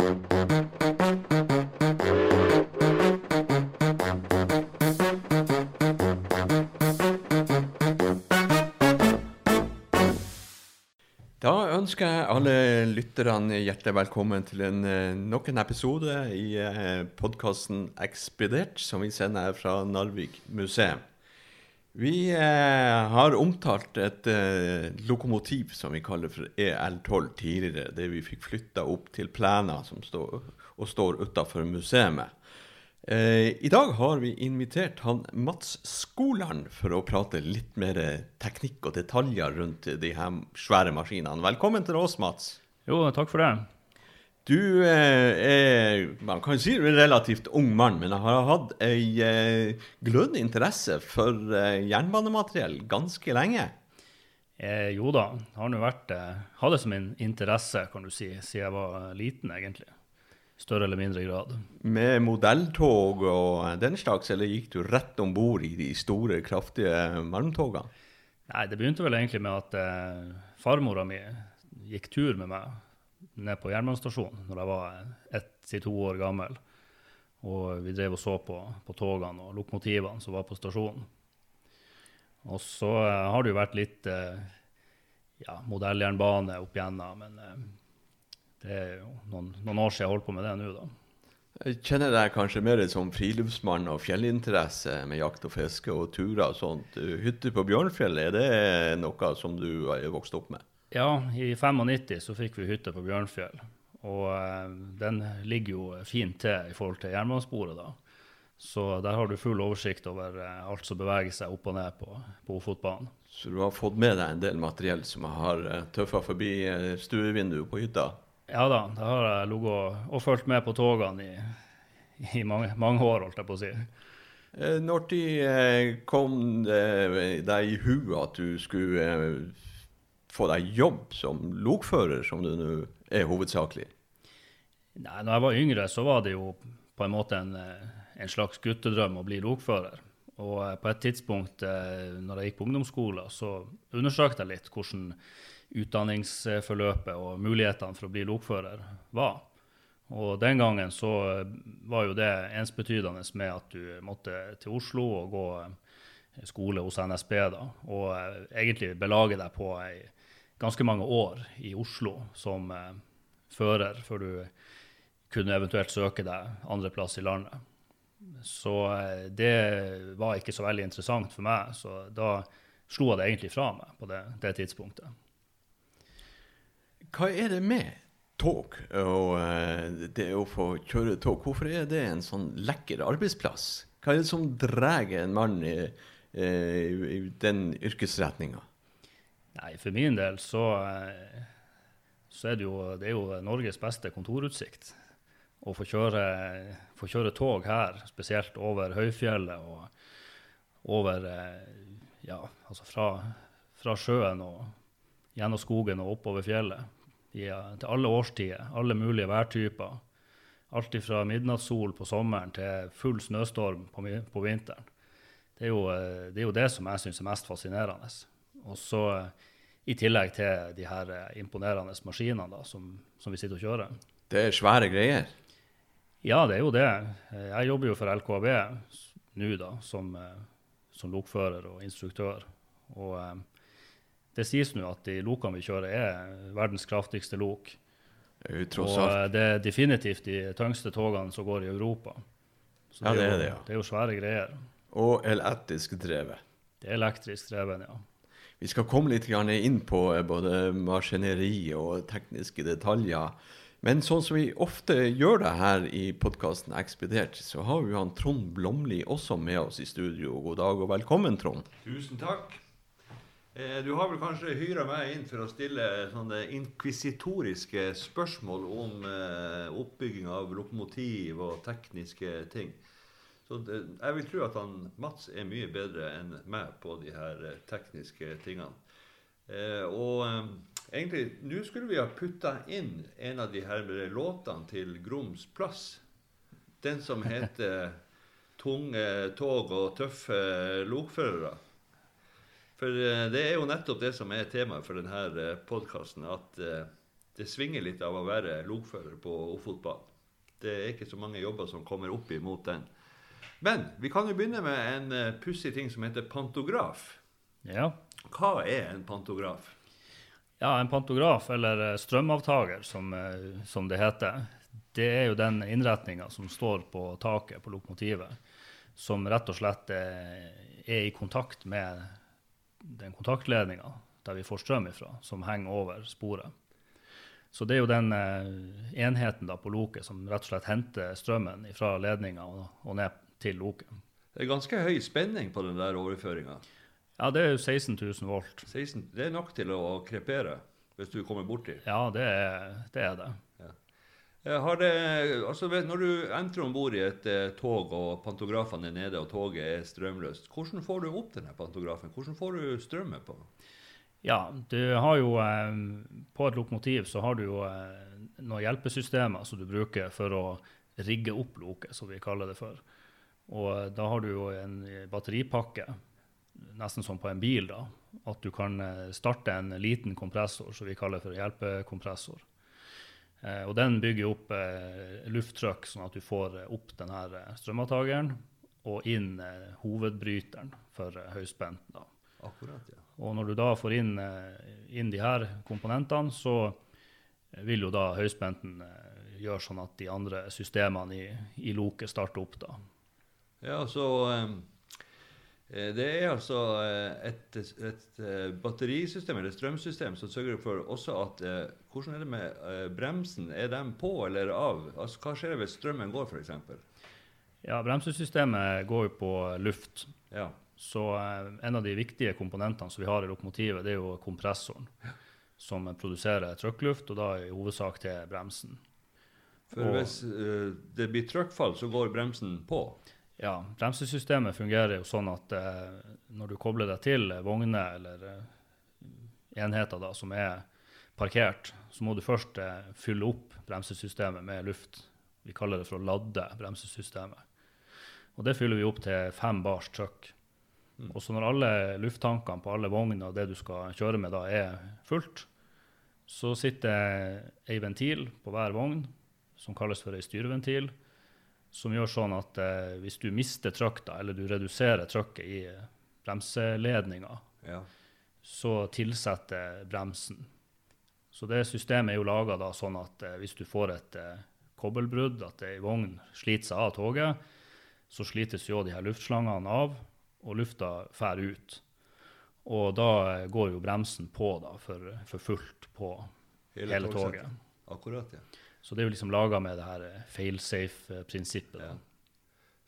Da ønsker jeg alle lytterne hjertelig velkommen til en, eh, nok en episode i eh, podkasten Ekspedert, som vi sender fra Narvik museum. Vi eh, har omtalt et eh, lokomotiv som vi kaller for EL12 tidligere, det vi fikk flytta opp til Plæna som står, og står utafor museet. Eh, I dag har vi invitert han Mats Skoland for å prate litt mer teknikk og detaljer rundt de her svære maskinene. Velkommen til oss, Mats. Jo, takk for det. Du eh, er man kan si du er en relativt ung mann, men har hatt ei eh, glødende interesse for eh, jernbanemateriell ganske lenge. Eh, jo da, har nå vært Hadde som en interesse, kan du si, siden jeg var liten, egentlig. Større eller mindre grad. Med modelltog og den slags, eller gikk du rett om bord i de store, kraftige malmtogene? Nei, det begynte vel egentlig med at eh, farmora mi gikk tur med meg ned på jernbanestasjonen når jeg var ett til to år gammel. Og vi drev og så på, på togene og lokomotivene som var på stasjonen. Og så eh, har det jo vært litt eh, ja, modelljernbane opp igjennom, men eh, det er jo noen, noen år siden jeg holdt på med det nå, da. Jeg kjenner deg kanskje mer som friluftsmann og fjellinteresse med jakt og fiske og turer og sånt. Hytte på Bjørnfjellet, er det noe som du er vokst opp med? Ja, i 95 så fikk vi hytte på Bjørnfjell. Og eh, den ligger jo fint til i forhold til jernbanesporet, da. Så der har du full oversikt over eh, alt som beveger seg opp og ned på, på Ofotbanen. Så du har fått med deg en del materiell som har uh, tøffa forbi eh, stuevinduet på hytta? Ja da, det har jeg ligget og, og fulgt med på togene i, i mange, mange år, holdt jeg på å si. Eh, Når de eh, kom eh, deg i huet at du skulle eh, få deg jobb som lokfører, som du nå er hovedsakelig? Nei, når jeg var yngre, så var det jo på en måte en, eh, en slags guttedrøm å bli lokfører. Og eh, på et tidspunkt eh, når jeg gikk på ungdomsskolen, så undersøkte jeg litt hvordan utdanningsforløpet og mulighetene for å bli lokfører var. Og den gangen så var jo det ensbetydende med at du måtte til Oslo og gå skole hos NSB, da, og egentlig belage deg på ei, ganske mange år i Oslo som eh, fører, før du kunne eventuelt søke deg andreplass i landet. Så eh, det var ikke så veldig interessant for meg, så da slo jeg det egentlig fra meg på det, det tidspunktet. Hva er det med tog og eh, det å få kjøre tog? Hvorfor er det en sånn lekker arbeidsplass? Hva er det som drar en mann i, i, i den yrkesretninga? Nei, for min del så, eh, så er det jo, det er jo Norges beste kontorutsikt. Å få kjøre, få kjøre tog her, spesielt over høyfjellet og over eh, Ja, altså fra, fra sjøen og gjennom skogen og oppover fjellet. I, eh, til alle årstider, alle mulige værtyper. Alt fra midnattssol på sommeren til full snøstorm på, på vinteren. Det er, jo, det er jo det som jeg syns er mest fascinerende. Og så eh, i tillegg til de her eh, imponerende maskinene da, som, som vi sitter og kjører. Det er svære greier. Ja, det er jo det. Eh, Jeg jobber jo for LKAB nå, da, som, som lokfører og instruktør. Og det sies nå at de lokene vi kjører, er verdens kraftigste lok. Det tross alt. Og det er definitivt de tyngste togene som går i Europa. Så Ja, det er jo, det, ja. det er jo svære greier. Og elektrisk drevet. Det er elektrisk drevet, ja. Vi skal komme litt inn på eh, både maskineri og tekniske detaljer. Men sånn som vi ofte gjør det her i podkasten Ekspedert, så har vi han Trond Blomli også med oss i studio. God dag og velkommen, Trond. Tusen takk. Eh, Du har vel kanskje hyra meg inn for å stille sånne inkvisitoriske spørsmål om eh, oppbygging av lokomotiv og tekniske ting. Så det, jeg vil tro at han Mats er mye bedre enn meg på de her eh, tekniske tingene. Eh, og eh, egentlig, nå skulle vi ha putta inn en av de her låtene til Groms plass. Den som heter 'Tunge tog og tøffe lokførere'. For eh, det er jo nettopp det som er temaet for denne podkasten. At eh, det svinger litt av å være lokfører på Ofotbanen. Det er ikke så mange jobber som kommer opp imot den. Men vi kan jo begynne med en uh, pussig ting som heter pantograf. Ja. Hva er en pantograf? ja, en pantograf, eller eh, strømavtaker som, eh, som det heter, det er jo den innretninga som står på taket på lokomotivet, som rett og slett er, er i kontakt med den kontaktledninga der vi får strøm ifra, som henger over sporet. Så det er jo den enheten da på loket som rett og slett henter strømmen fra ledninga og, og ned til loket. Det er ganske høy spenning på den der overføringa. Ja, det er jo 16 000 volt. 16, det er nok til å krepere hvis du kommer borti. Ja, det er det. Er det. Eh, Har det, altså når du entrer om bord i et eh, tog og pantografene er nede og toget er strømløst, hvordan får du opp denne pantografen? Hvordan får du strømmen på? Ja, du har jo eh, På et lokomotiv så har du jo eh, noen hjelpesystemer som du bruker for å rigge opp loket, som vi kaller det for. Og eh, da har du jo en batteripakke, nesten som på en bil, da. At du kan eh, starte en liten kompressor, som vi kaller for hjelpekompressor. Eh, og den bygger opp eh, lufttrykk, sånn at du får eh, opp denne strømavtakeren og inn eh, hovedbryteren for eh, høyspent. da. Akkurat, ja. Og når du da får inn, eh, inn de her komponentene, så vil jo da høyspenten eh, gjøre sånn at de andre systemene i, i loket starter opp da. Ja, så eh, eh, Det er altså eh, et, et eh, batterisystem eller strømsystem som sørger for også at Hvordan er det med bremsen? Er de på eller av? Altså, Hva skjer hvis strømmen går, f.eks.? Ja, bremsesystemet går jo på luft. Ja. Så en av de viktige komponentene som vi har i lokomotivet, det er jo kompressoren. Som produserer trykkluft, og da i hovedsak til bremsen. For Og- hvis uh, det blir trykkfall, så går bremsen på. Ja, bremsesystemet fungerer jo sånn at eh, når du kobler deg til vogner eller eh, enheter da, som er parkert, så må du først eh, fylle opp bremsesystemet med luft. Vi kaller det for å ladde bremsesystemet. Og det fyller vi opp til fem bars trykk. Mm. Og så når alle lufttankene på alle vogner og det du skal kjøre med da er fullt, så sitter ei ventil på hver vogn, som kalles for ei styreventil, som gjør sånn at eh, hvis du mister trykk, eller du reduserer trykket i eh, bremseledninga, Ja. så tilsetter bremsen. Så det systemet er jo laga sånn at eh, hvis du får et eh, kobbelbrudd, at ei vogn sliter seg av toget, så slites jo de her luftslangene av, og lufta fær ut. Og da eh, går jo bremsen på da, for, for fullt på hele, hele toget. Akkurat, ja. Så det er jo liksom laga med det her eh, failsafe-prinsippet. Ja.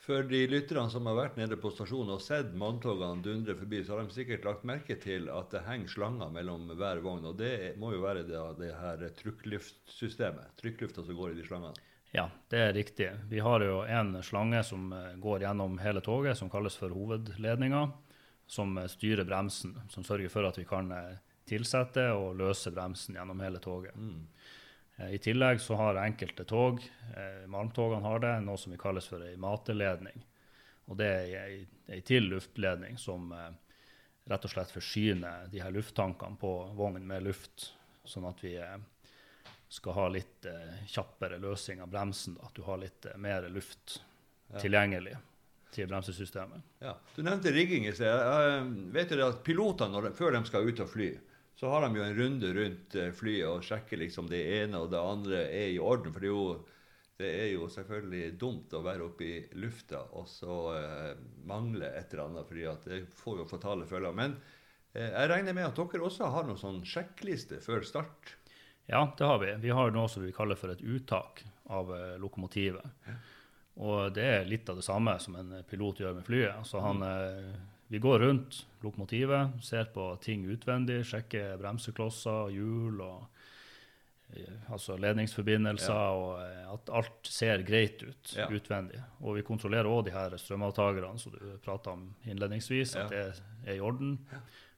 For de lytterne som har vært nede på stasjonen og sett manntogene dundre forbi, så har de sikkert lagt merke til at det henger slanger mellom hver vogn. Og det må jo være det, det her trykkluftsystemet. Trykklufta som går i de slangene. Ja, det er riktig. Vi har jo en slange som eh, går gjennom hele toget, som kalles for hovedledninga, som eh, styrer bremsen, som sørger for at vi kan eh, tilsette og løse bremsen gjennom hele toget. Mm. Eh, I tillegg så har enkelte tog, eh, malmtogene har det, noe som vi kalles for ei mateledning. Og det er ei, ei til luftledning som eh, rett og slett forsyner de her lufttankene på vognen med luft, sånn at vi skal ha litt kjappere løsning av bremsen. At du har litt mer luft Ja. tilgjengelig til bremsesystemet. Ja. Du nevnte rigging i sted. Vet det at Pilotene, før de skal ut og fly, så har de jo en runde rundt eh, flyet og sjekker liksom det ene og det andre er i orden. For det er jo, det er jo selvfølgelig dumt å være oppe i lufta og så eh, mangle et eller annet, fordi at det får jo fatale følger. Men eh, jeg regner med at dere også har noen sånn sjekkliste før start. Ja, det har vi. Vi har noe som vi kaller for et uttak av eh, lokomotivet. Og det er litt av det samme som en pilot gjør med flyet. Altså han, eh, vi går rundt lokomotivet, ser på ting utvendig, sjekker bremseklosser, hjul og eh, altså ledningsforbindelser, og eh, at alt ser greit ut Ja. utvendig. Og vi kontrollerer òg de her strømavtakerne som du prata om innledningsvis, Ja. at det er i orden.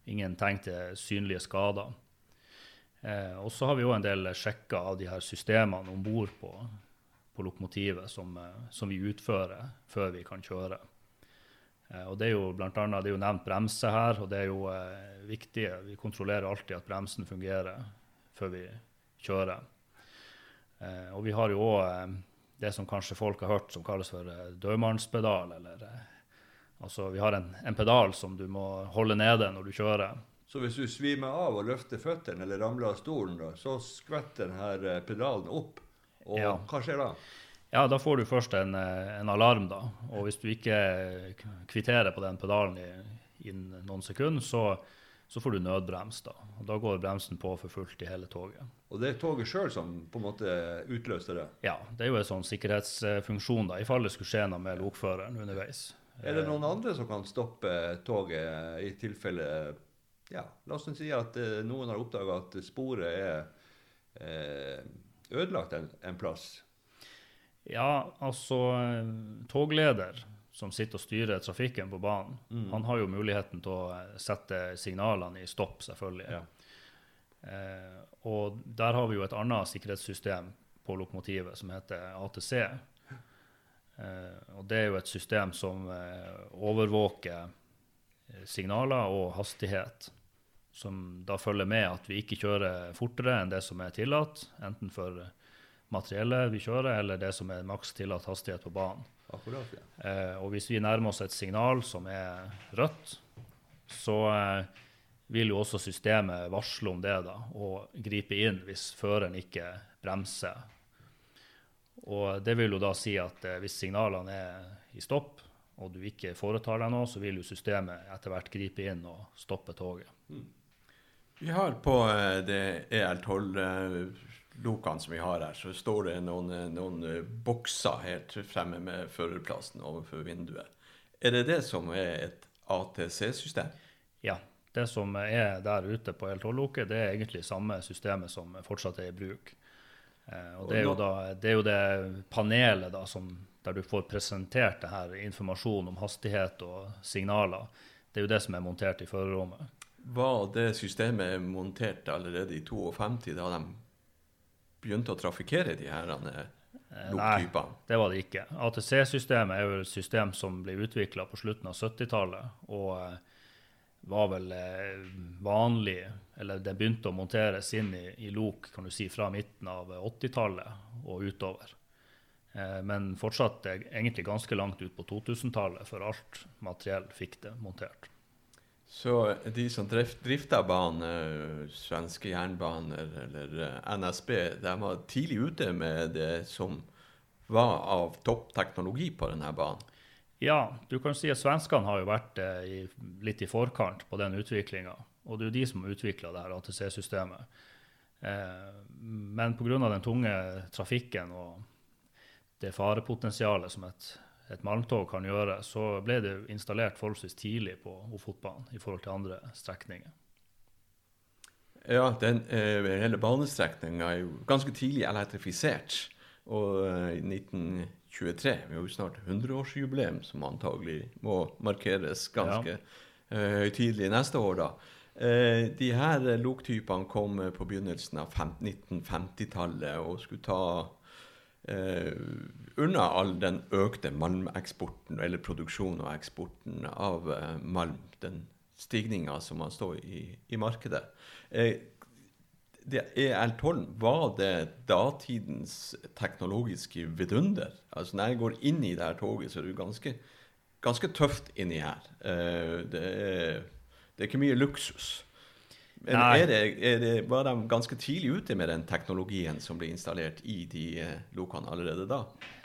Ingen tegn til synlige skader. Eh, og så har vi òg en del sjekker av de her systemene om bord på, på lokomotivet som, eh, som vi utfører før vi kan kjøre. Eh, og det er jo blant annet, det er jo nevnt bremse her, og det er jo eh, viktig. Vi kontrollerer alltid at bremsen fungerer før vi kjører. Eh, og vi har jo òg eh, det som kanskje folk har hørt som kalles for eh, dødmannspedal. Eller, eh, altså vi har en, en pedal som du må holde nede når du kjører. Så hvis du svimer av og løfter føttene eller ramler av stolen, da, så skvetter denne pedalen opp. Og Ja. hva skjer da? Ja, da får du først en, eh, en alarm, da. Og hvis du ikke kvitterer på den pedalen innen noen sekunder, så, så får du nødbrems, da. Og da går bremsen på for fullt i hele toget. Og det er toget sjøl som på en måte utløser det. Ja, det er jo en sånn sikkerhetsfunksjon, da, i fall det skulle skje noe med lokføreren underveis. Er det noen andre som kan stoppe toget i tilfelle ja, La oss si at eh, noen har oppdaga at sporet er eh, ødelagt en, en plass. Ja, altså Togleder som sitter og styrer trafikken på banen, han har jo muligheten til å eh, sette signalene i stopp, selvfølgelig. Ja. Eh, og der har vi jo et annet sikkerhetssystem på lokomotivet som heter ATC. Eh, og det er jo et system som eh, overvåker eh, signaler og hastighet. Som da følger med at vi ikke kjører fortere enn det som er tillatt, enten for materiellet vi kjører, eller det som er maks tillatt hastighet på banen. Akkurat, ja. Eh, og hvis vi nærmer oss et signal som er rødt, så eh, vil jo også systemet varsle om det da, og gripe inn hvis føreren ikke bremser. Og det vil jo da si at eh, hvis signalene er i stopp, og du ikke foretar deg noe, så vil jo systemet etter hvert gripe inn og stoppe toget. Mm. Vi har på eh, det EL12 lokene som vi har her, så står det noen, noen eh, bokser helt fremme med førerplassen overfor vinduet. Er det det som er et ATC-system? Ja. Det som er der ute på L12-loket, det er egentlig samme systemet som fortsatt er i bruk. Eh, og det er jo, da, det, er jo det panelet da, som, der du får presentert det her informasjonen om hastighet og signaler. Det er jo det som er montert i førerrommet. Var det systemet montert allerede i 52 da de begynte å trafikkere de her loktypene? Nei. Det var det ikke. ATC-systemet er jo et system som ble utvikla på slutten av 70-tallet. Og eh, var vel eh, vanlig, eller det begynte å monteres inn i, i lok kan du si, fra midten av 80-tallet og utover. Eh, men fortsatt eh, egentlig ganske langt ut på 2000-tallet før alt materiell fikk det montert. Så de som drif- drifta banen, eh, svenske jernbaner eller eh, NSB, de var tidlig ute med det som var av toppteknologi på denne banen. Ja, du kan si at svenskene har jo vært eh, i, litt i forkant på den utviklinga. Og det er jo de som har utvikla her ATC-systemet. Eh, men pga. den tunge trafikken og det farepotensialet som et, et malmtog kan gjøre, så ble det installert forholdsvis tidlig på Ofotbanen i forhold til andre strekninger. Ja, den eh, hele banestrekninga er jo ganske tidlig elektrifisert. Og eh, i 1923 Vi har jo snart 100-årsjubileum, som antagelig må markeres ganske eh, høytidelig neste år, da. Eh, de her eh, loktypene kom eh, på begynnelsen av 1950-tallet og skulle ta eh, unna all den økte malmeksporten, eller produksjonen og eksporten av eh, malm. Den stigninga som man står i, i markedet. Eh, det EL12, var det datidens teknologiske vidunder? Altså Når jeg går inn i det her toget, så er det ganske, ganske tøft inni her. Eh, det, er, det er ikke mye luksus. Men er det, er det, var de ganske tidlig ute med den teknologien som ble installert i de eh, lokene allerede da?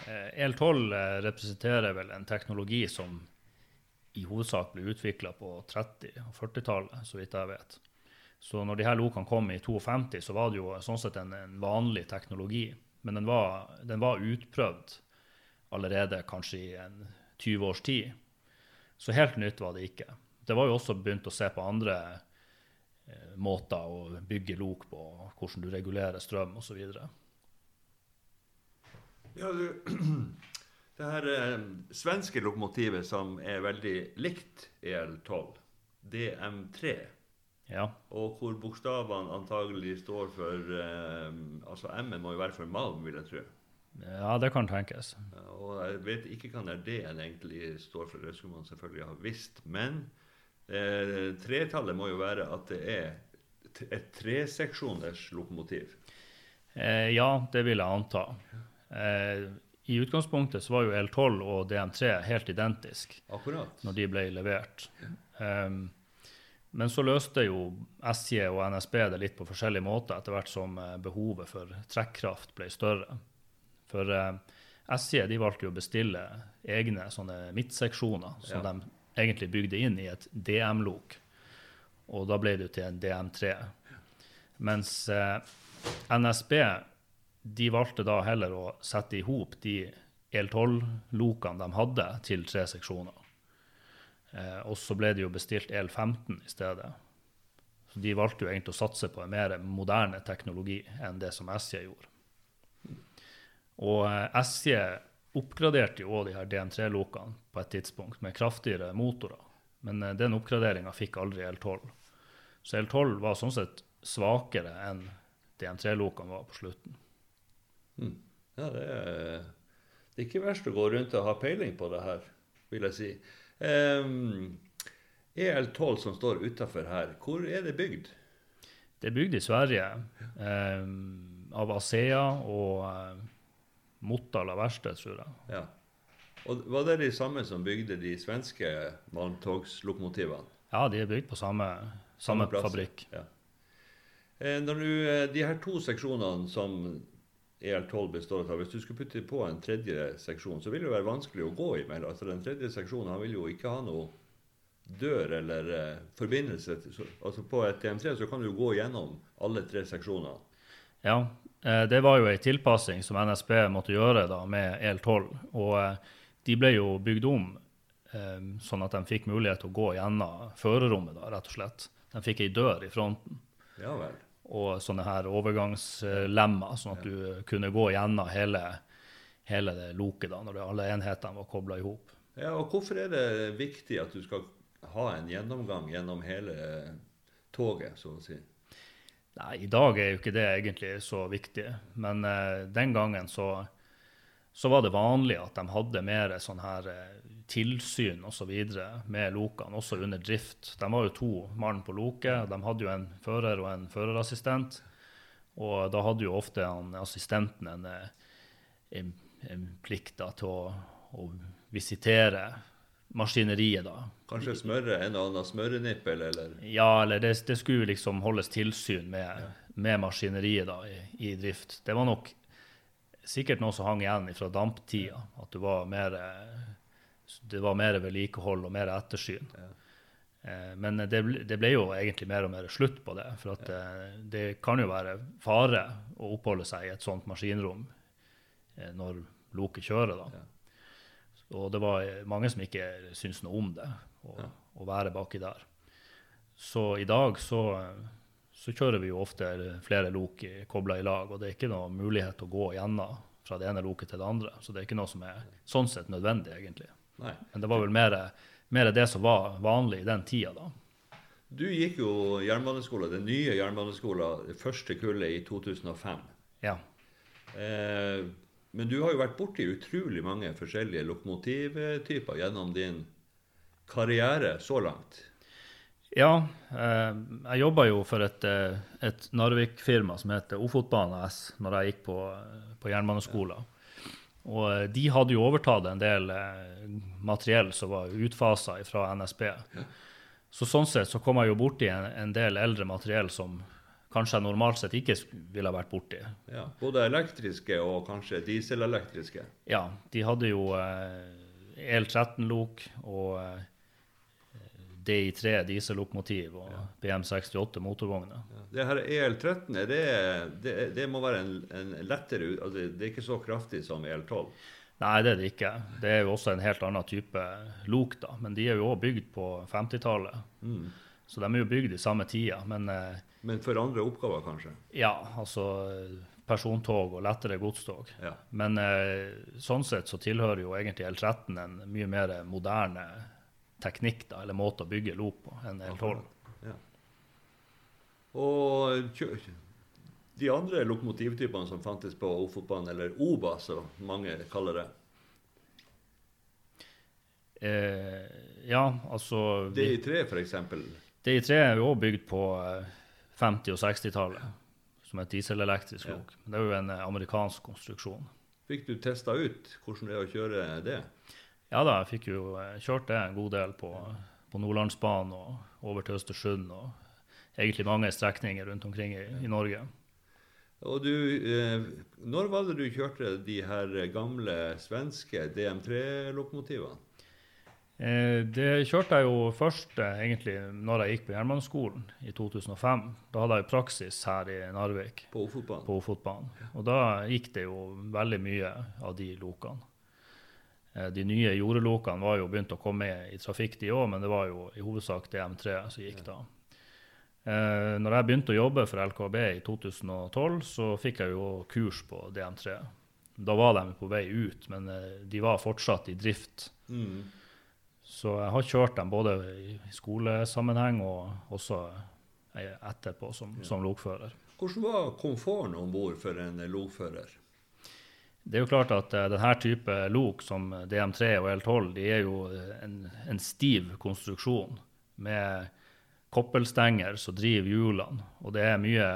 Eh, EL12 eh, representerer vel en teknologi som i hovedsak ble utvikla på 30- og 40-tallet, så vidt jeg vet. Så når de her lokene kom i 52, så var det jo sånn sett en, en vanlig teknologi. Men den var, den var utprøvd allerede kanskje i en 20 års tid. Så helt nytt var det ikke. Det var jo også begynt å se på andre eh, måter å bygge lok på, hvordan du regulerer strøm osv. Ja, du, det her eh, svenske lokomotivet som er veldig likt EL12, DM3, Ja. og hvor bokstavene antagelig står for eh, Altså M-en må jo være for malm, vil jeg tro. ja, det kan tenkes. Og jeg vet ikke hva den D-en egentlig står for, det skulle man selvfølgelig ha visst. Men eh, tretallet må jo være at det er et treseksjoners lokomotiv. Eh, ja, det vil jeg anta. Eh, I utgangspunktet så var jo L12 og DM3 helt identiske Akkurat. når de ble levert. Um, men så løste jo SJ og NSB det litt på forskjellige måter etter hvert som eh, behovet for trekkraft ble større. For eh, SJ de valgte jo å bestille egne sånne midtseksjoner som Ja. de egentlig bygde inn i et DM-lok. Og da ble det jo til en DM3. Mens eh, NSB de valgte da heller å sette i hop de EL12-lokene de hadde, til tre seksjoner. Eh, og så ble det jo bestilt EL15 i stedet. Så de valgte jo egentlig å satse på en mer moderne teknologi enn det som SJ gjorde. Og eh, SJ oppgraderte jo de her DN3-lokene på et tidspunkt med kraftigere motorer. Men eh, den oppgraderinga fikk aldri L12. Så L12 var sånn sett svakere enn DN3-lokene var på slutten. Ja, det er, det er ikke verst å gå rundt og ha peiling på det her, vil jeg si. Um, EL12 som står utafor her, hvor er det bygd? Det er bygd i Sverige um, av Asea og eh, Motala verksted, tror jeg. Ja. Og Var det de samme som bygde de svenske malmtogslokomotivene? Ja, de er bygd på samme, samme, samme fabrikk. Ja. Eh, når du, eh, de her to seksjonene som EL12 består av, hvis du skulle putte på en tredje seksjon, så vil det være vanskelig å gå imellom. Altså Den tredje seksjonen han vil jo ikke ha noe dør eller eh, forbindelse. Altså På et TM3 så kan du gå gjennom alle tre seksjonene. Ja, eh, det var jo ei tilpassing som NSB måtte gjøre da med EL12. Og eh, de ble jo bygd om eh, sånn at de fikk mulighet til å gå gjennom førerrommet, da, rett og slett. De fikk ei dør i fronten Ja vel. og sånne her overgangslemmer, sånn at du kunne gå gjennom hele, hele det loket da, når alle enhetene var kobla i hop. Ja, og Hvorfor er det viktig at du skal ha en gjennomgang gjennom hele toget, så å si? Nei, i dag er jo ikke det egentlig så viktig, men eh, den gangen så, så var det vanlig at de hadde mer sånn her eh, tilsyn videre med lokene, også under drift. De var jo to mann på loket, de hadde jo en fører og en førerassistent. Og da hadde jo ofte han, assistenten en, eh, en, en plikt da, til å, å visitere maskineriet, da. Kanskje smøre en og annen smørenippel, eller Ja, eller det, det skulle liksom holdes tilsyn med, med maskineriet da, i, i drift. Det var nok sikkert noe som hang igjen fra damptida, at det var mer, eh, det var mer vedlikehold og mer ettersyn. Eh, Men det, det ble jo egentlig mer og mer slutt på det. For at det, det kan jo være fare å oppholde seg i et sånt maskinrom eh, når loket kjører. da. Og det var mange som ikke syntes noe om det, å, å være baki der. Så i dag så, så kjører vi jo ofte flere lok kobla i lag, og det er ikke noe mulighet til å gå gjennom fra det ene loket til det andre. Så det er ikke noe som er sånn sett nødvendig, egentlig. Nei. Men det var vel mer, mer det som var vanlig i den tida, da. Du gikk jo jernbaneskole, den nye jernbaneskolen, det første kullet i 2005. Ja. Eh, men du har jo vært borti utrolig mange forskjellige lokomotivtyper gjennom din karriere så langt. Ja, eh, jeg jobba jo for et, eh, et Narvik-firma som heter Ofotbane S, når jeg gikk på, på jernbaneskolen. Og eh, de hadde jo overtatt en del materiell som var utfasa fra NSB. Så sånn sett så kom jeg jo borti en, en del eldre materiell som kanskje jeg normalt sett ikke ville ha vært borti. Ja, både elektriske og kanskje dieselelektriske. Ja, de hadde jo eh, EL13-lok og eh, DI3 diesellokomotiv og BM68 motorvogner. Ja. Det her EL13, er det, det, det må være en, en lettere altså Det er ikke så kraftig som EL12. Nei, det er det ikke. Det er jo også en helt annen type lok, da. Men de er jo òg bygd på 50-tallet. Så de er jo bygd i samme tida. Men eh, Men for andre oppgaver, kanskje. ja, altså persontog og lettere godstog. Ja. Men eh, sånn sett så tilhører jo egentlig L13 en mye mer moderne teknikk, da, eller måte å bygge lop på, enn L12. Ja. Og de andre lokomotivtypene som fantes på Ofotbanen, eller OBA, som mange kaller det. Eh, ja, altså vi- DI3 f.eks. DI3 er jo òg bygd på eh, 50- og 60-tallet. som et dieselelektrisk Ja. lok. Det er jo en eh, amerikansk konstruksjon. Fikk du testa ut hvordan det er å kjøre det? Ja da, jeg fikk jo eh, kjørt det en god del på, på Nordlandsbanen og over til Østersund og egentlig mange strekninger rundt omkring i, i Norge. Og du, eh, når var det du kjørte de her gamle svenske DM3-lokomotivene? Eh, det kjørte jeg jo først eh, egentlig når jeg gikk på jernbaneskolen i 2005. Da hadde jeg praksis her i Narvik På Ofotbanen? på Ofotbanen. Og da gikk det jo veldig mye av de lokene. Eh, De nye jordelokene var jo begynt å komme i trafikk, de òg, men det var jo i hovedsak DM3 som gikk da. Når jeg begynte å jobbe for LKAB i 2012, så fikk jeg jo kurs på DM3. Da var de på vei ut, men de var fortsatt i drift. Mm. Så jeg har kjørt dem både i skolesammenheng og også eh, etterpå som, som lokfører. Hvordan var komforten om bord for en lokfører? Det er jo klart at uh, denne type lok som DM3 og L12 de er jo eh, en, en stiv konstruksjon med koppelstenger som driver hjulene. Og det er mye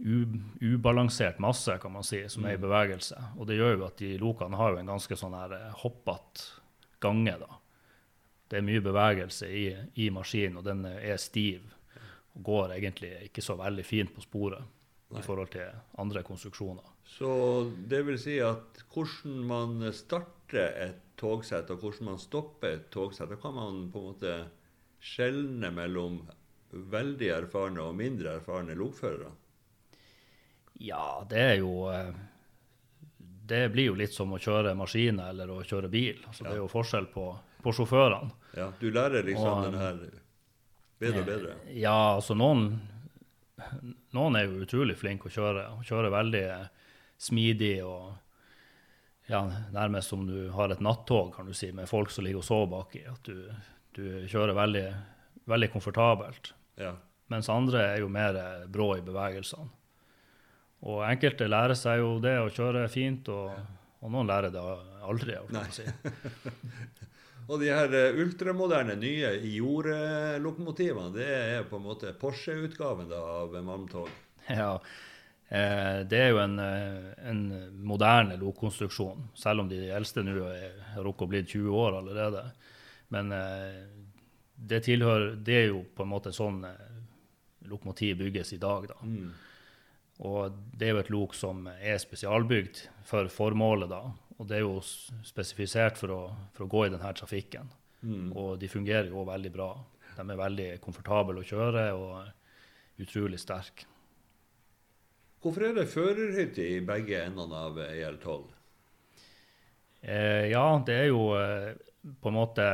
ubalansert masse kan man si, som er i bevegelse. Og det gjør jo at de lokene har jo en ganske sånn her eh, hoppete gange. da. Det er mye bevegelse i, i maskinen, og den er stiv. Og går egentlig ikke så veldig fint på sporet i forhold til andre konstruksjoner. Så det vil si at hvordan man starter et togsett, og hvordan man stopper et togsett, da kan man på en måte skjelne mellom veldig erfarne og mindre erfarne lokførere. Ja, det er jo eh, Det blir jo litt som å kjøre maskiner eller å kjøre bil. Altså, Det er jo forskjell på, på sjåførene. Ja, du lærer liksom Og, den her bedre og bedre. Ja, altså noen Noen er jo utrolig flinke å kjøre. og Kjører veldig smidig og ja, nærmest som du har et nattog, kan du si, med folk som ligger og sover baki. At du, du kjører veldig, veldig komfortabelt. Ja. Mens andre er jo mer brå i bevegelsene. Og enkelte lærer seg jo det å kjøre fint, og, og noen lærer det aldri. Si. Og de her eh, ultramoderne nye jordlokomotivene, det er på en måte Porsche-utgaven av malmtog. Ja, eh, det er jo en, eh, en moderne lokkonstruksjon, selv om de eldste nå har rukket å bli 20 år allerede. Men det tilhører Det er jo på en måte sånn lokomotiv bygges i dag, da. Mm. Og det er jo et lok som er spesialbygd for formålet, da. Og det er jo spesifisert for å, for å gå i denne trafikken. Mm. Og de fungerer jo veldig bra. De er veldig komfortable å kjøre og utrolig sterke. Hvorfor er det førerhytte i begge endene av EL12? Eh, ja, det er jo eh, på en måte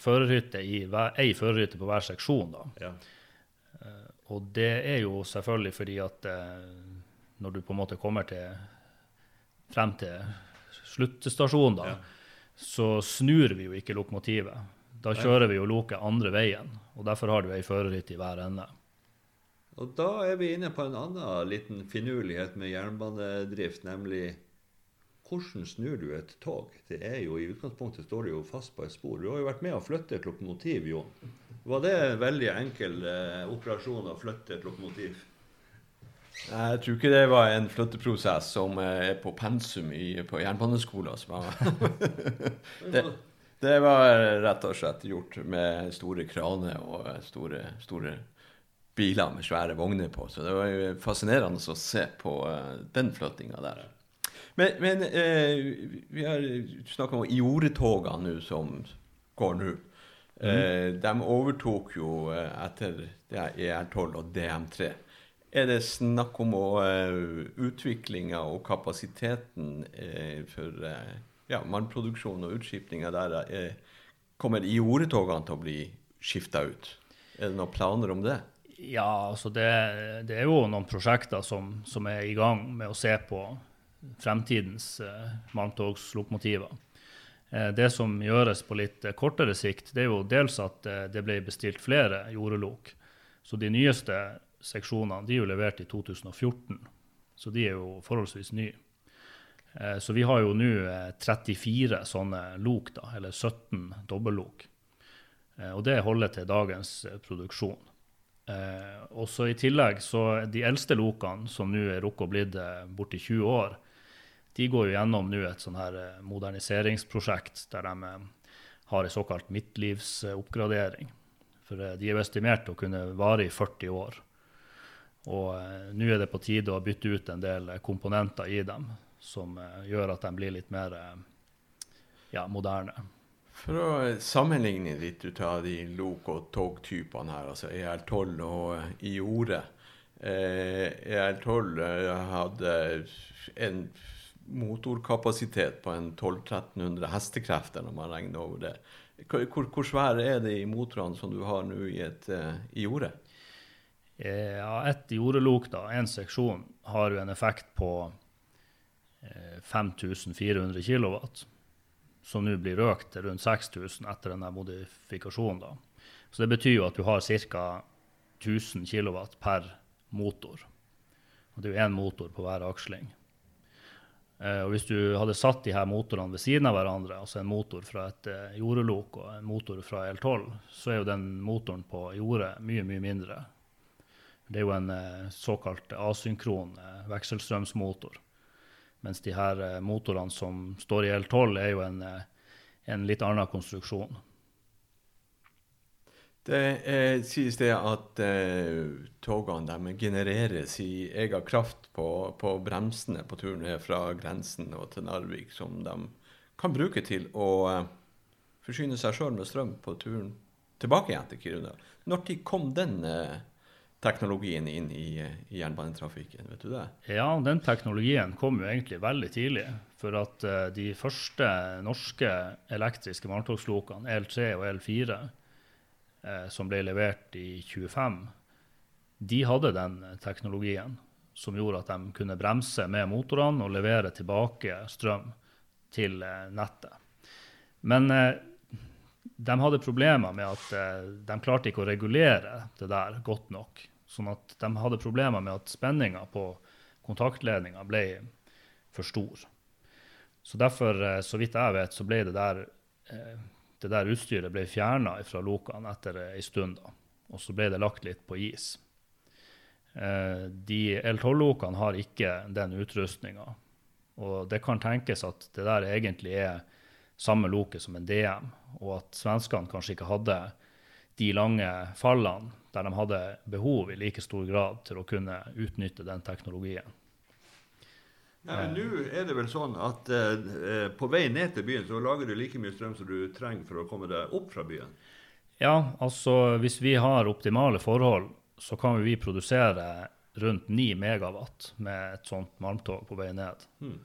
førerhytte i ei førerhytte på hver seksjon, da. Ja. Og det er jo selvfølgelig fordi at eh, når du på en måte kommer til frem til sluttstasjonen, da, Ja. så snur vi jo ikke lokomotivet. Da kjører vi jo loket andre veien, og derfor har du ei førerhytte i hver ende. Og da er vi inne på en annen liten finurlighet med jernbanedrift, nemlig hvordan snur du et tog? Det er jo I utgangspunktet står det jo fast på et spor. Du har jo vært med å flytte et lokomotiv, Jon. Var det en veldig enkel eh, operasjon å flytte et lokomotiv? Jeg tror ikke det var en flytteprosess som eh, er på pensum i, på jernbaneskolen. Det- Det var rett og slett gjort med store kraner og store, store biler med svære vogner på. Så det var jo fascinerende å se på eh, den flyttinga der. Men, men eh, vi har snakka om jordetogene nå som går nå. Eh, de overtok jo eh, etter det ER12 og DM3. Er det snakk om å, eh, utviklinga og kapasiteten uh, for uh, ja, mannproduksjon og utskipninga der Uh, Kommer jordetogene til å bli skifta ut? Er det noen planer om det? Ja, altså det, det er jo noen prosjekter som, som er i gang med å se på fremtidens uh, malmtogslokomotiver. Det som gjøres på litt kortere sikt, det er jo dels at det ble bestilt flere jordelok. Så de nyeste seksjonene de er jo levert i 2014, så de er jo forholdsvis nye. Eh, Så vi har jo nå eh, 34 sånne lok, da, eller 17 dobbellok. Eh, Og det holder til dagens eh, produksjon. Eh, også I tillegg så de eldste lokene, som nå er rukket å blitt eh, borti 20 år, de går jo gjennom nå et sånn her eh, moderniseringsprosjekt der de eh, har en såkalt midtlivsoppgradering. For eh, de er jo estimert å kunne vare i 40 år. Og eh, nå er det på tide å bytte ut en del eh, komponenter i dem som eh, gjør at de blir litt mer ja, moderne. For å sammenligne litt ut av de lok- og togtypene her, altså EL12 og Iore. Eh, EL12 eh, hadde en motorkapasitet på en 1200-1300 hestekrefter, når man regner over det. Hvor, hvor, svære er de motorene som du har nå i et Iore? Eh, Ja, ett jordelok, da, én seksjon, har jo en effekt på eh, 5400 kW, som nå blir økt til rundt 6000 etter denne modifikasjonen. da. Så det betyr jo at du har ca. 1000 kW per motor. Og det er jo én motor på hver aksling. Eh, og hvis du hadde satt de her motorene ved siden av hverandre, altså en motor fra et eh, jordelok og en motor fra L12, så er jo den motoren på jordet mye, mye mindre. Det er jo en eh, såkalt asynkron eh, vekselstrømsmotor. Mens de her eh, motorene som står i L12, er jo en, en litt annen konstruksjon. Det eh, sies det at eh, togene genereres i egen kraft på, på bremsene på turen her fra grensen og til Narvik, som de kan bruke til å eh, forsyne seg sjøl med strøm på turen tilbake igjen til Kiruna. Når de kom den eh, teknologien inn i, eh, i jernbanetrafikken, vet du det? Ja, den teknologien kom jo egentlig veldig tidlig. For at uh, de første norske elektriske vanntogslokene, L3 og L4, uh, som ble levert i 25, de hadde den eh, teknologien som gjorde at de kunne bremse med motorene og levere tilbake strøm til uh, nettet. Men eh, de hadde problemer med at eh, de klarte ikke å regulere det der godt nok. Sånn at de hadde problemer med at spenninga på kontaktledninga ble for stor. Så derfor, eh, så vidt jeg vet, så ble det der, eh, det der utstyret ble fjerna fra lokene etter ei stund. da. Og så ble det lagt litt på is. De L12-lokene har ikke den utrustninga. Og det kan tenkes at det der egentlig er samme loket som en DM, og at svenskene kanskje ikke hadde de lange fallene der de hadde behov i like stor grad til å kunne utnytte den teknologien. Nå er det vel sånn at eh, på vei ned til byen så lager du like mye strøm som du trenger for å komme deg opp fra byen. Ja, altså hvis vi har optimale forhold, så kan vi produsere rundt 9 megawatt med et sånt malmtog på vei ned. Hmm.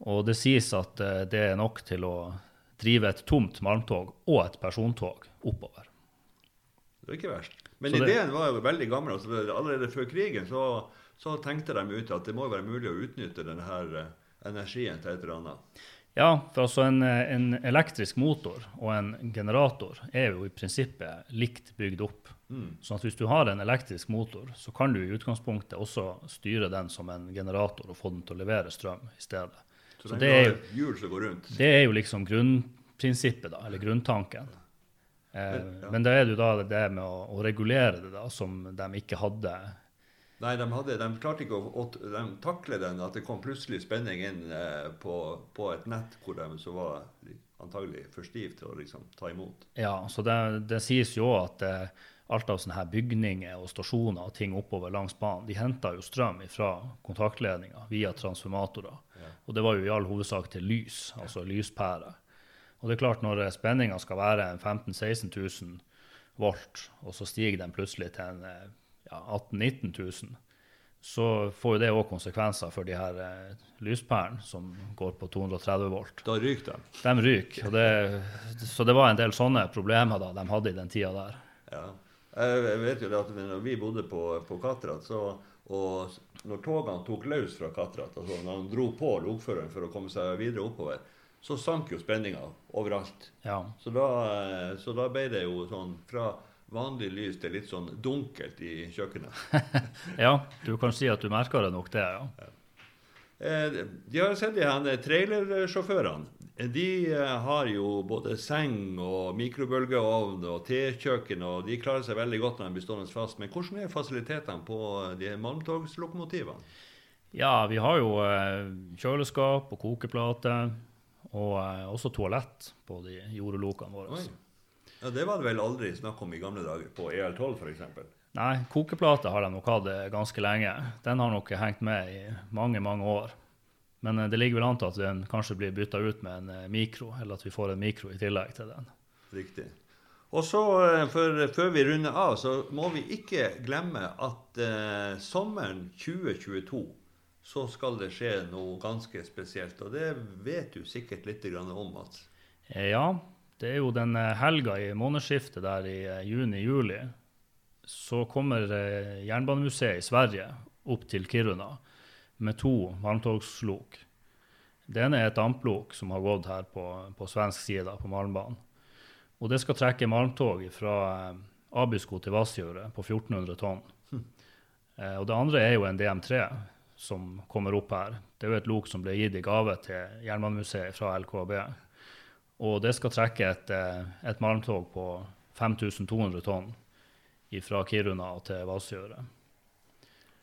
Og det sies at eh, det er nok til å drive et tomt malmtog og et persontog oppover. Det er ikke verst. Men Så det- ideen var jo veldig gammel. Altså, allerede før krigen så, så tenkte de ut at det må være mulig å utnytte denne her eh, energien til et eller annet. Ja, for altså en, eh, en elektrisk motor og en generator er jo i prinsippet likt bygd opp. Mm. Sånn at hvis du har en elektrisk motor, så kan du i utgangspunktet også styre den som en generator og få den til å levere strøm i stedet. Så, Så det er jo- hjul som går rundt. Det er jo liksom grunnprinsippet, da, eller grunntanken. Eh, Ja. Men da er det jo da det med å, å regulere det, da, som de ikke hadde. Nei, de, hadde, de klarte ikke å, de takle den, at det kom plutselig spenning inn eh, på, på et nett hvor de så var antagelig for stive til å liksom ta imot. Ja, så det, det sies jo at eh, alt av sånne her bygninger og stasjoner og ting oppover langs banen, de henter jo strøm fra kontaktledninger via transformatorer. Og det var jo i all hovedsak til lys, altså lyspærer. Og det er klart, når spenninga skal være 15 000-16 000 volt, og så stiger den plutselig til en eh, ja, 18 000-19 000, så får jo det òg konsekvenser for de her eh, lyspærene som går på 230 volt. Da ryker de. De ryker. Det, så det var en del sånne problemer da de hadde i den tida der. Ja. Jeg vet jo det at når vi bodde på, på Katrat, så, og når togene tok løs fra Katrat, altså når han dro på lokføreren for å komme seg videre oppover, så sank jo spenninga overalt. Ja. Så da, eh, så da ble det jo sånn fra vanlig lys til litt sånn dunkelt i kjøkkenet. ja, du kan si at du merker det nok, det. ja. Eh, De har sett de her trailersjåførene. De eh, har jo både seng og mikrobølgeovn og tekjøkken, og de klarer seg veldig godt når de blir stående fast. Men hvordan er fasilitetene på de malmtogslokomotivene? Ja, vi har jo eh, kjøleskap og kokeplate, og eh, også toalett på de jordelokene våre. Ja, Det var det vel aldri snakk om i gamle dager, på EL12 f.eks.? Nei, kokeplate har de nok hatt ganske lenge. Den har nok hengt med i mange, mange år. Men eh, det ligger vel an til at den kanskje blir bytta ut med en eh, mikro, eller at vi får en mikro i tillegg til den. Riktig. Og så, eh, Før vi runder av, så må vi ikke glemme at eh, sommeren 2022 så skal det skje noe ganske spesielt. Og det vet du sikkert litt om, Mats? Ja, det er jo den helga i månedsskiftet der i juni-juli. Så kommer Jernbanemuseet i Sverige opp til Kiruna med to varmtogslok. Det ene er et damplok som har gått her på, på svensk side, på Malmbanen. Og det skal trekke malmtog fra eh, Abisko til Vassjøret på 1400 tonn. Eh, og det andre er jo en DM3 som kommer opp her. Det er jo et lok som ble gitt i gave til Jernbanemuseet fra LKAB. Og det skal trekke et, eh, et malmtog på 5200 tonn fra Kiruna til Vassjøret.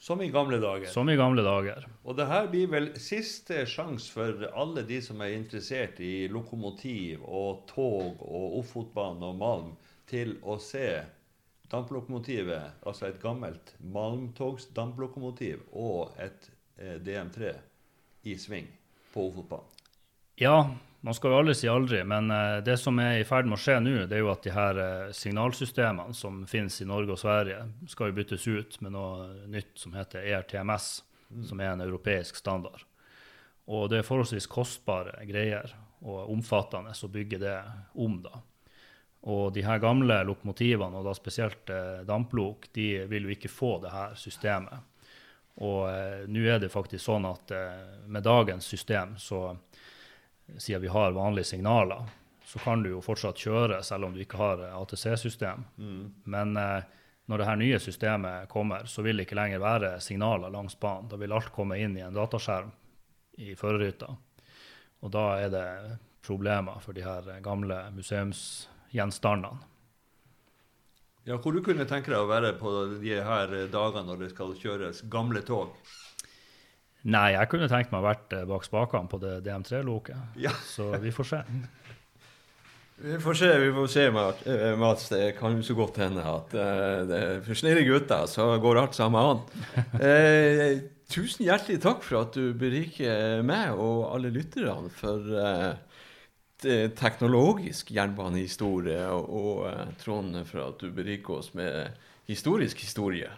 Som i gamle dager. Som i gamle dager. Og det her blir vel siste sjanse for alle de som er interessert i lokomotiv og tog og Ofotbanen og Malm, til å se damplokomotivet, altså et gammelt malmtogsdamplokomotiv og et eh, DM3 i sving på Ofotbanen. Ja, man skal jo aldri si aldri, men eh, det som er i ferd med å skje nå, det er jo at de her eh, signalsystemene som finnes i Norge og Sverige, skal jo byttes ut med noe nytt som heter ERTMS, ERTMS, som er en europeisk standard. Og det er forholdsvis kostbare greier og omfattende å bygge det om, da. Og de her gamle lokomotivene, og da spesielt eh, damplok, de vil jo ikke få det her systemet. Og eh, nå er det faktisk sånn at eh, med dagens system, så siden vi har vanlige signaler, så kan du jo fortsatt kjøre selv om du ikke har eh, ATC-system. Men eh, når det her nye systemet kommer, så vil det ikke lenger være signaler langs banen. Da vil alt komme inn i en dataskjerm i førerhytta. Og da er det problemer for de her eh, gamle museumsgjenstandene. Ja, hvor du kunne tenke deg å være på de her dagene når det skal kjøres gamle tog? Nei, jeg kunne tenkt meg å vært eh, bak spakene på det DM3-loket. Ja. Så vi får se. Vi får se, vi får se, Mats. Det kan jo så godt hende at det, for snille gutter så går alt sammen an. Eh, tusen hjertelig takk for at du beriker meg og alle lytterne for eh, teknologisk jernbanehistorie, og, og Trond for at du beriker oss med historisk historie.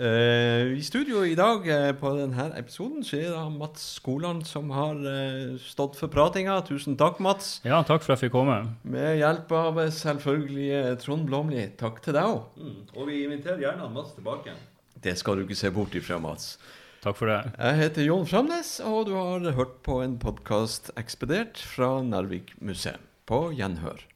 Eh, I studio i dag uh, på denne episoden så er det Mats Skoland som har uh, stått for pratinga. Tusen takk, Mats. Ja, takk for at jeg fikk komme. Med hjelp av selvfølgelig Trond Blomli. Takk til deg òg. Mm. Og vi inviterer gjerne Mats tilbake. Det skal du ikke se bort ifra, Mats. Takk for det. Jeg heter Jon Framnes, og du har hørt på en podkast ekspedert fra Narvik museum. På gjenhør.